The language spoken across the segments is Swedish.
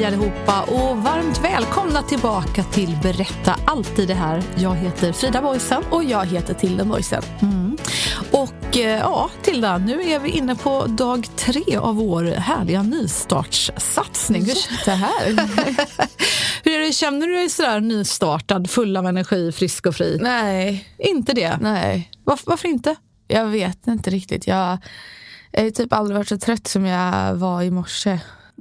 Hej allihopa och varmt välkomna tillbaka till Berätta alltid det här. Jag heter Frida Boysen. Och jag heter Tilda Boysen. Mm. Och eh, ja, Tilda, nu är vi inne på dag tre av vår härliga nystartssatsning. Jättehärligt. Hur är det, känner du dig sådär nystartad, full av energi, frisk och fri? Nej. Inte det? Nej. Varför, varför inte? Jag vet inte riktigt. Jag har typ aldrig varit så trött som jag var i morse.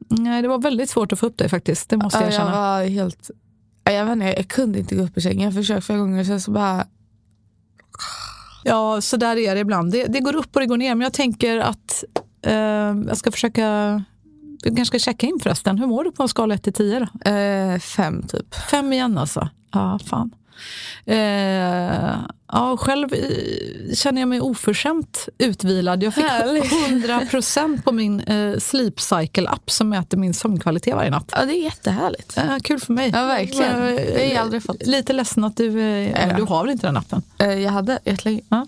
Nej, det var väldigt svårt att få upp dig faktiskt. Det måste jag erkänna. Jag var helt... Jag, vet inte, jag kunde inte gå upp ur sängen. Jag försökte flera gånger sen så bara... Ja, så där är det ibland. Det, det går upp och det går ner. Men jag tänker att eh, jag ska försöka... Jag kanske ska checka in förresten. Hur mår du på en skala 1 till 10 då? Eh, fem typ. Fem igen alltså? Ja, fan. Eh, ja, själv eh, känner jag mig oförskämt utvilad. Jag fick Härligt. 100% på min eh, Sleep Cycle-app som mäter min sömnkvalitet varje natt. Ja, det är jättehärligt. Eh, kul för mig. Ja, verkligen. Eh, Det har jag aldrig fått. Lite ledsen att du... Eh, Ja. Du har väl inte den appen? Eh, jag hade jättelänge. Ja.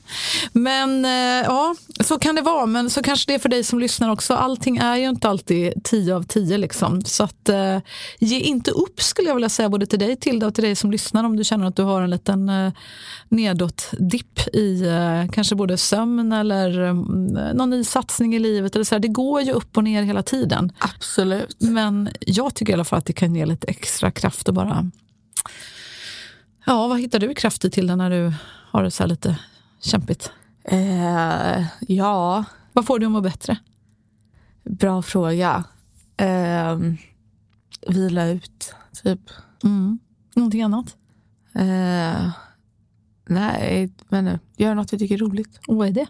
Men ja, så kan det vara. Men så kanske det är för dig som lyssnar också. Allting är ju inte alltid 10 av 10 liksom. Så att ge inte upp skulle jag vilja säga både till dig Tilda och till dig som lyssnar om du känner att du har en liten eh, nedåt-dipp i eh, kanske både sömn eller eh, någon ny satsning i livet. Eller så här. Det går ju upp och ner hela tiden. Absolut. Men jag tycker i alla fall att det kan ge lite extra kraft och bara... Ja, vad hittar du kraft i till när du har det så här lite kämpigt? Eh, ja, Vad får du att må bättre? bra fråga. Eh, vila ut, typ. Mm. Någonting annat? Eh, nej, men nu. Gör något jag tycker är roligt. Och vad är det?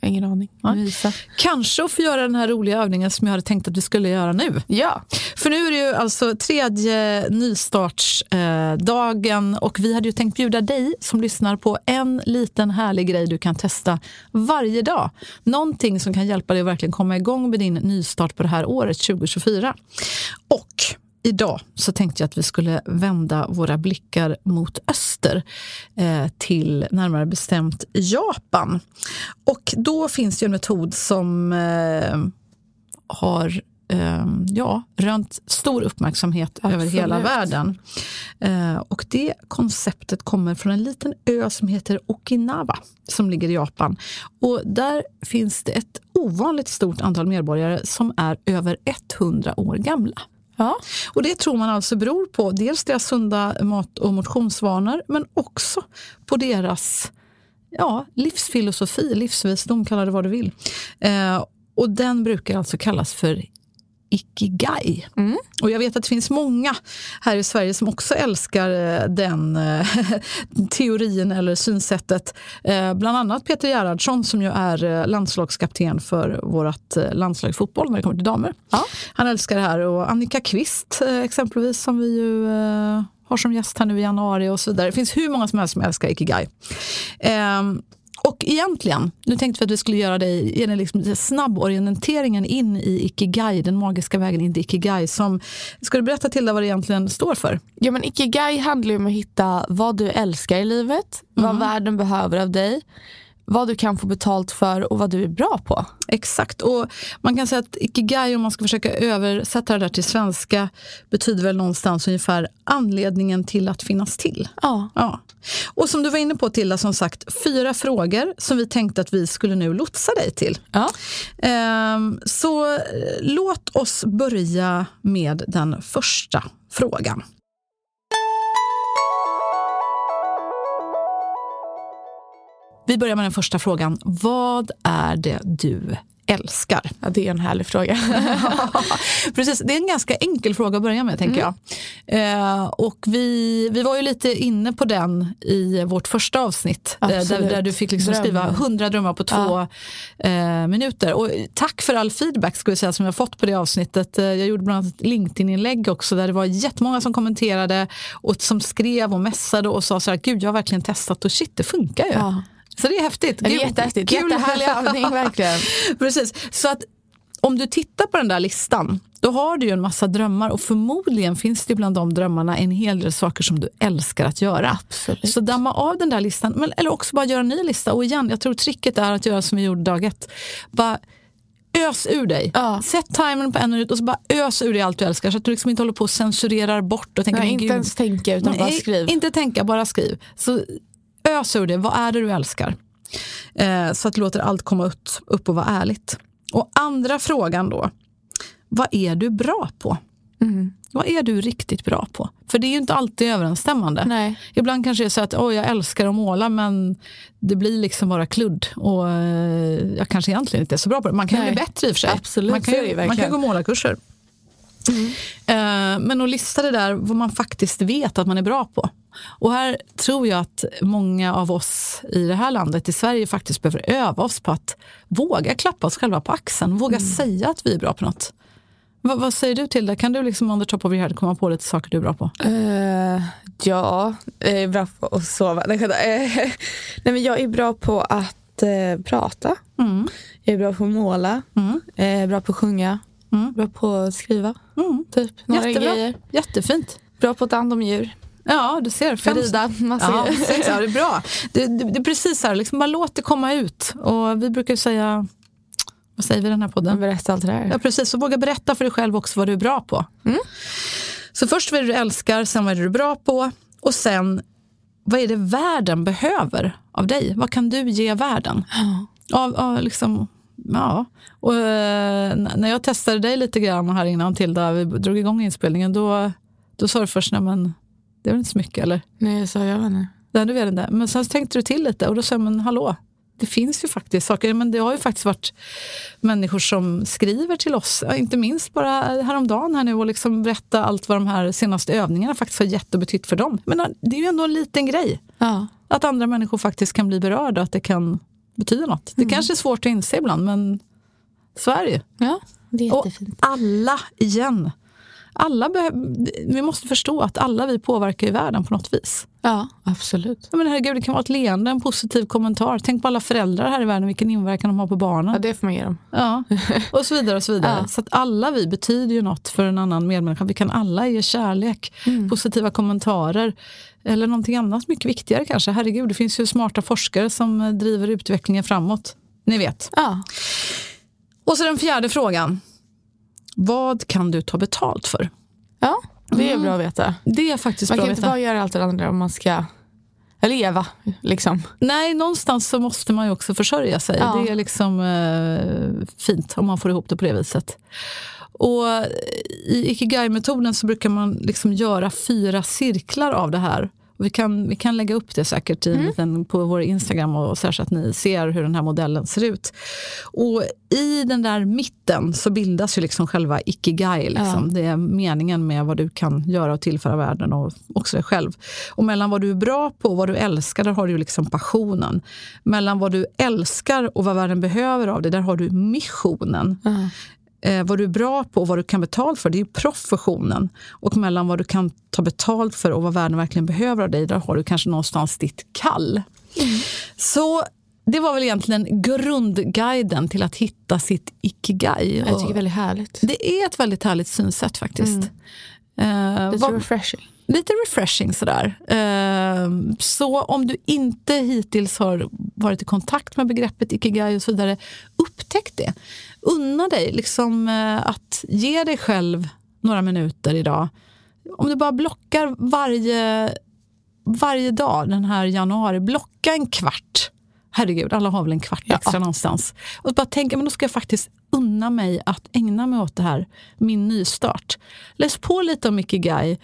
Jag har ingen aning. Mysa. Kanske att få göra den här roliga övningen som jag hade tänkt att vi skulle göra nu. Ja. För nu är det ju alltså tredje nystartsdagen och vi hade ju tänkt bjuda dig som lyssnar på en liten härlig grej du kan testa varje dag. Någonting som kan hjälpa dig att verkligen komma igång med din nystart på det här året 2024. Och Idag så tänkte jag att vi skulle vända våra blickar mot öster eh, till närmare bestämt Japan. Och då finns det en metod som eh, har eh, ja, rönt stor uppmärksamhet över Absolut. hela världen. Och det konceptet kommer från en liten ö som heter Okinawa som ligger i Japan. Och där finns det ett ovanligt stort antal medborgare som är över 100 år gamla. Ja. Och det tror man alltså beror på dels deras sunda mat och motionsvanor men också på deras ja, livsfilosofi, livsvisdom, kalla det vad du vill. Eh, och den brukar alltså kallas för ikigai. Och jag vet att det finns många här i Sverige som också älskar eh, den eh, teorin eller synsättet. Eh, bland annat Peter Gerhardsson som ju är landslagskapten för vårt landslag i fotboll när det kommer till damer. Ja. Han älskar det här och Annika Kvist exempelvis som vi ju har som gäst här nu i januari och så vidare. Det finns hur många som helst som älskar ikigai. Och egentligen, nu tänkte vi att vi skulle göra dig ge dig liksom snabborienteringen in i ikigai, den magiska vägen in i ikigai. Som, ska du berätta till dig vad det egentligen står för? Ja, men Ikigai handlar om att hitta vad du älskar i livet, vad världen behöver av dig, vad du kan få betalt för och vad du är bra på. Exakt. Och man kan säga att ikigai, om man ska försöka översätta det där till svenska, betyder väl någonstans ungefär anledningen till att finnas till. Ja. Ja. Och som du var inne på Tilda, som sagt, fyra frågor som vi tänkte att vi skulle nu lotsa dig till. Ja. Ehm, så eh, låt oss börja med den första frågan. Vi börjar med den första frågan. Vad är det du älskar? Ja, det är en härlig fråga. Precis, det är en ganska enkel fråga att börja med tänker mm. jag. Eh, och vi, vi var ju lite inne på den i vårt första avsnitt eh, där, där, du fick liksom skriva hundra drömmar på två ja. eh, minuter. Och tack för all feedback ska vi säga, som jag fått på det avsnittet. Eh, jag gjorde bland annat ett LinkedIn-inlägg också där det var jättemånga som kommenterade och som skrev och messade och sa så här, gud jag har verkligen testat och shit det funkar ju. Ja. Så det är häftigt. Det är jättehäftigt. Kul. Jättehärlig övning verkligen. Precis. Så att om du tittar på den där listan, då har du ju en massa drömmar och förmodligen finns det bland de drömmarna en hel del saker som du älskar att göra. Absolut. Så damma av den där listan, men, eller också bara göra en ny lista. Och igen, jag tror tricket är att göra som vi gjorde dag ett. Bara ös ur dig. Ja. Sätt timern på en minut och så bara ös ur dig allt du älskar. Så att du liksom inte håller på och censurerar bort. Och tänker, Nej, inte ens tänka utan Nej, bara skriv. Inte tänka, bara skriv. Så ös ur det. Vad är det du älskar? Eh, så att du låter allt komma upp, upp och vara ärligt. Och andra frågan då. Vad är du bra på? Mm. Vad är du riktigt bra på? För det är ju inte alltid överensstämmande. Nej. Ibland kanske det är så att oh, jag älskar att måla men det blir liksom bara kludd. Och eh, jag kanske egentligen inte är så bra på det. Man kan Nej. bli bättre i och för sig. Absolut, man, kan, ju, man kan gå målarkurser. Mm. Eh, men att lista det där vad man faktiskt vet att man är bra på. Och här tror jag att många av oss i det här landet, i Sverige, faktiskt behöver öva oss på att våga klappa oss själva på axeln. Våga mm. säga att vi är bra på något. V vad säger du till det? Kan du liksom on the top of your head komma på lite saker du är bra på? Uh, ja, jag är bra på att sova. Nej, men jag är bra på att prata. Mm. Jag är bra på att måla. Mm. Jag är bra på att sjunga. Mm. Bra på att skriva. Mm. Typ, några Jättebra. grejer. Jättefint. Bra på att ta hand om djur. Ja, du ser. Fem... Rida, massa ja, ja, det är bra. Det, det, det är precis så här, liksom bara låt det komma ut. Och vi brukar säga, vad säger vi i den här podden? Berätta allt det där. Ja, precis. Så våga berätta för dig själv också vad du är bra på. Mm. Så först vad du älskar, sen vad är du är bra på och sen vad är det världen behöver av dig? Vad kan du ge världen? Av, av liksom, ja. Och, eh, när jag testade dig lite grann här innan till där vi drog igång inspelningen, då, då sa du först, nej men det är väl inte så mycket eller? Nej, jag sa jag vet inte. Nej, du vet inte. Men sen tänkte du till lite och då sa jag, men hallå, det finns ju faktiskt saker. Men det har ju faktiskt varit människor som skriver till oss, inte minst bara häromdagen här nu och liksom berätta allt vad de här senaste övningarna faktiskt har gett och betytt för dem. Men det är ju ändå en liten grej. Ja. Att andra människor faktiskt kan bli berörda, att det kan betyda något. Det mm. kanske är svårt att inse ibland, men så är det ju. Ja, det är jättefint. Och alla, igen, alla vi måste förstå att alla vi påverkar ju världen på något vis. Ja, absolut. Men herregud, det kan vara ett leende, en positiv kommentar. Tänk på alla föräldrar här i världen, vilken inverkan de har på barnen. Ja, det får man ge dem. Ja, och så vidare. och Så vidare. Ja. Så att alla vi betyder ju något för en annan medmänniska. Vi kan alla ge kärlek, mm. positiva kommentarer eller någonting annat mycket viktigare kanske. Herregud, det finns ju smarta forskare som driver utvecklingen framåt. Ni vet. Ja. Och så den fjärde frågan. Vad kan du ta betalt för? Ja, det är mm. bra att veta. Det är faktiskt man bra kan inte bara göra allt det andra om man ska leva. Liksom. Nej, någonstans så måste man ju också försörja sig. Ja. Det är liksom eh, fint om man får ihop det på det viset. Och I Ikigai-metoden så brukar man liksom göra fyra cirklar av det här. Vi kan, vi kan lägga upp det säkert i mm. liten, på vår Instagram och så, så att ni ser hur den här modellen ser ut. Och i den där mitten så bildas ju liksom själva ikigai. Liksom. Ja. Det är meningen med vad du kan göra och tillföra världen och också dig själv. Och mellan vad du är bra på och vad du älskar, där har du liksom passionen. Mellan vad du älskar och vad världen behöver av dig, där har du missionen. Ja. Eh, vad du är bra på och vad du kan betala för, det är professionen. Och mellan vad du kan ta betalt för och vad världen verkligen behöver av dig, där har du kanske någonstans ditt kall. Mm. Så det var väl egentligen grundguiden till att hitta sitt ikigai. Jag tycker det är väldigt härligt. Det är ett väldigt härligt synsätt faktiskt. Mm. Uh, lite vad, refreshing. Lite refreshing sådär. Uh, så om du inte hittills har varit i kontakt med begreppet ikigai och så vidare, upptäck det unna dig liksom, eh, att ge dig själv några minuter idag. Om du bara blockar varje, varje dag den här januari, blocka en kvart. Herregud, alla har väl en kvart extra ja. någonstans. Och bara tänka, men då ska jag faktiskt unna mig att ägna mig åt det här, min nystart. Läs på lite om Ikigai.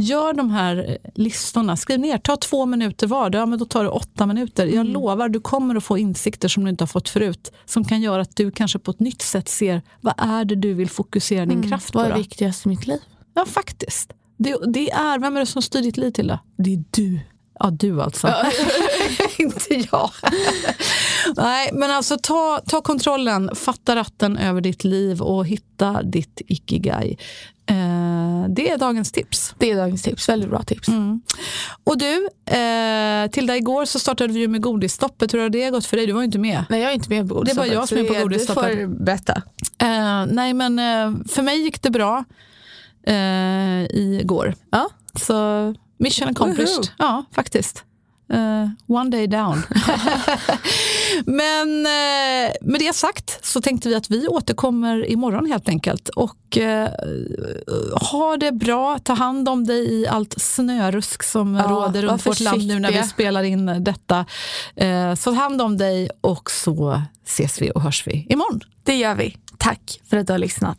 Gör de här listorna, skriv ner, ta två minuter var, ja, men då tar det åtta minuter. Jag mm. lovar, du kommer att få insikter som du inte har fått förut. Som kan göra att du kanske på ett nytt sätt ser, vad är det du vill fokusera din mm. kraft på? Vad är viktigast i mitt liv? Ja, faktiskt. Det, det, är, vem är det som styr ditt liv till det? Det är du. Ja, du alltså. inte jag. Nej, men alltså ta, ta kontrollen, fatta ratten över ditt liv och hitta ditt ikigai. Eh, det är dagens tips. Det är dagens tips. Väldigt bra tips. Mm. Och du, eh, till dig igår så startade vi ju med godisstoppet. Hur har det gått för dig? Du var ju inte med. Nej, jag är inte med på godisstoppet. Det var jag som är på godisstoppet. Du får berätta. Eh, nej, men eh, för mig gick det bra eh, igår. Ja. Så mission accomplished. Woohoo. Ja, faktiskt. Uh, one day down. Men uh, med det sagt så tänkte vi att vi återkommer imorgon helt enkelt. Och uh, ha det bra, ta hand om dig i allt snörusk som ja, råder runt vårt land nu när vi spelar in detta. Uh, så ta hand om dig och så ses vi och hörs vi imorgon. Det gör vi. Tack för att du har lyssnat.